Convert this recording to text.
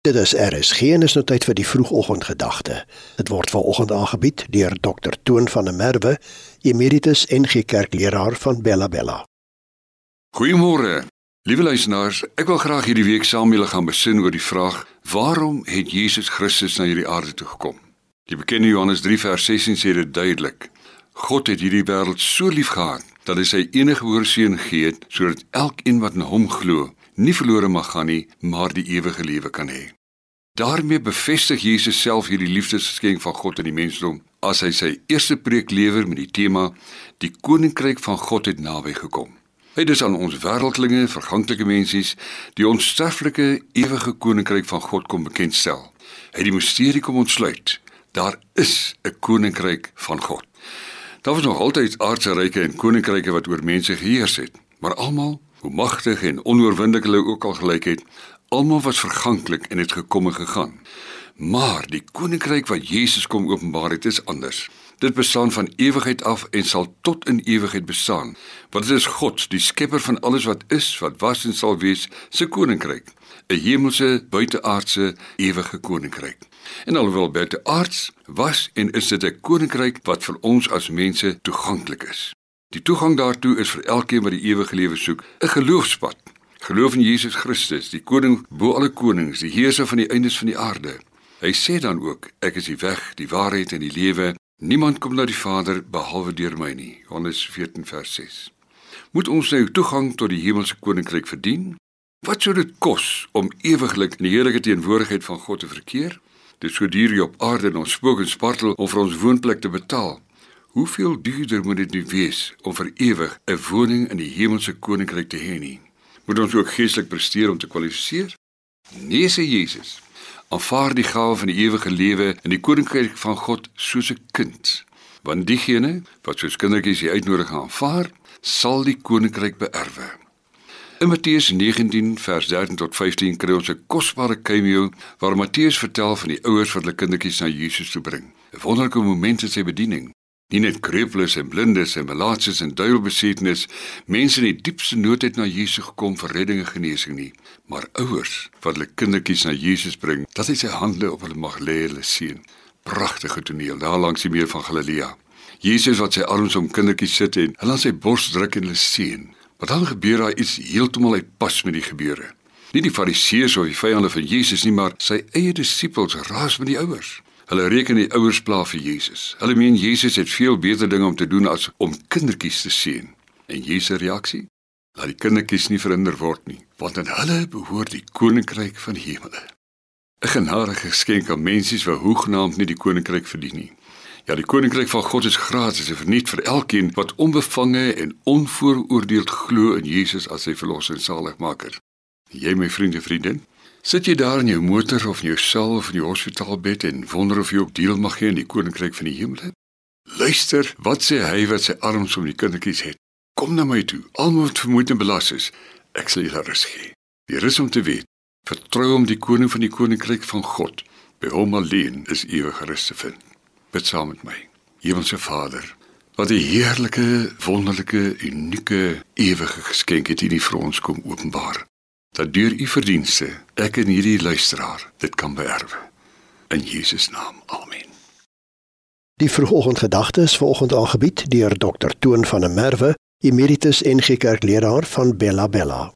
Dit is RSG en is nou tyd vir die vroegoggendgedagte. Dit word vanoggend aangebied deur Dr Toon van der Merwe, emeritus NG Kerkleraar van Bella Bella. Goeiemôre. Liewe luisteraars, ek wil graag hierdie week saam met julle gaan besin oor die vraag: Waarom het Jesus Christus na hierdie aarde toe gekom? Die bekende Johannes 3 vers 16 sê dit duidelik. God het hierdie wêreld so liefgehad dat hy sy enige gebore seun gegee het sodat elkeen wat in hom glo nie verlore mag gaan nie, maar die ewige lewe kan hê. Daarmee bevestig Jesus self hierdie liefdesgeskenk van God aan die mensdom as hy sy eerste preek lewer met die tema die koninkryk van God het naby gekom. Hy dis aan ons wêreldlinge, verganklike mensies, die onsterflike ewige koninkryk van God kom bekendstel. Hy die misterie kom ontsluit. Daar is 'n koninkryk van God. Daar was nog altyd aardse ryke en koninkryke wat oor mense geheers het, maar almal hoe magtig en onoorwinnelik hulle ook al gelyk het, almal was verganklik en het gekom en gegaan. Maar die koninkryk wat Jesus kom openbaar het, is anders. Dit bestaan van ewigheid af en sal tot in ewigheid bestaan. Want dit is God, die skepper van alles wat is, wat was en sal wees, se koninkryk, 'n hemelse, buiteaardse, ewige koninkryk. En alhoewel buiteaards was en is dit 'n koninkryk wat vir ons as mense toeganklik is. Die toegang daartoe is vir elkeen wat die ewige lewe soek, 'n geloofspad. Geloof in Jesus Christus, die koning bo alle konings, die heerser van die eindes van die aarde. Hy sê dan ook: Ek is die weg, die waarheid en die lewe. Niemand kom na die Vader behalwe deur my nie. Johannes 14 vers 6. Moet ons nou toegang tot die hemelse koninkryk verdien? Wat sou dit kos om ewiglik in die heerlike teenwoordigheid van God te verkeer? Dit sou duur op aarde en ons spook en spartel om vir ons woonplek te betaal. Hoeveel duurder moet dit nu wees om vir ewig 'n woning in die hemelse koninkryk te hê nie? Moet ons ook geestelik presteer om te kwalifiseer? Nee, sê Jesus. Aanvaar die gawe van die ewige lewe in die koninkryk van God soos 'n kind. Want diegene wat soos kindertjies die uitnodiging aanvaar, sal die koninkryk beerwe. In Matteus 19 vers 13 tot 15 kry ons 'n kosbare cameo waar Matteus vertel van die ouers wat hulle kindertjies na Jesus toe bring. 'n Wonderlike oomblik in sy bediening. Nie net kreuples en blindes en malaatses en duiwelbesetnes, mense in die diepste nood het na Jesus gekom vir redding en genesing nie, maar ouers wat hulle kindertjies na Jesus bring, dat hy sy hande op hulle mag lê en hulle sien. Pragtige toneel daar langs die meer van Galilea. Jesus wat sy arms om kindertjies sit en hulle aan sy bors druk en hulle sien. Maar dan gebeur daar iets heeltemal uitpas met die gebeure. Nie die fariseërs of die vyande van Jesus nie, maar sy eie disippels raas met die ouers. Hulle reken die ouers pla vir Jesus. Hulle meen Jesus het veel beter dinge om te doen as om kindertjies te seën. En Jesus reaksie? Laat die kindertjies nie verhinder word nie, want aan hulle behoort die koninkryk van die hemele. 'n Genadige geskenk aan mensies wat hoegenaamd nie die koninkryk verdien nie. Ja, die koninkryk van God is gratis en verniet vir elkeen wat onbevange en onvooroordeeld glo in Jesus as sy verlosser en saligmaker. Jy my vriende, vriendin, Sit jy daar in jou motor of in jou sel of in die hospitaalbed en wonder of jy ook deel mag hê in die koninkryk van die hemel? Luister, wat sê hy wat sy arms om die kindertjies het? Kom na my toe, almal wat vermoeid en belas is. Ek sal julle rus gee. Die rus om te weet, vertrou om die koning van die koninkryk van God. By hom alleen is ewige rus te vind. Bid saam met my. Hemelse Vader, wat 'n heerlike, wonderlike, unieke, ewige geskenk het U vir ons kom openbaar dat deur u verdienste ek en hierdie luisteraar dit kan beerwe. In Jesus naam. Amen. Die vroegoggendgedagte is vanoggend aangebied deur Dr Toon van der Merwe, emeritus NG Kerkleraar van Bella Bella.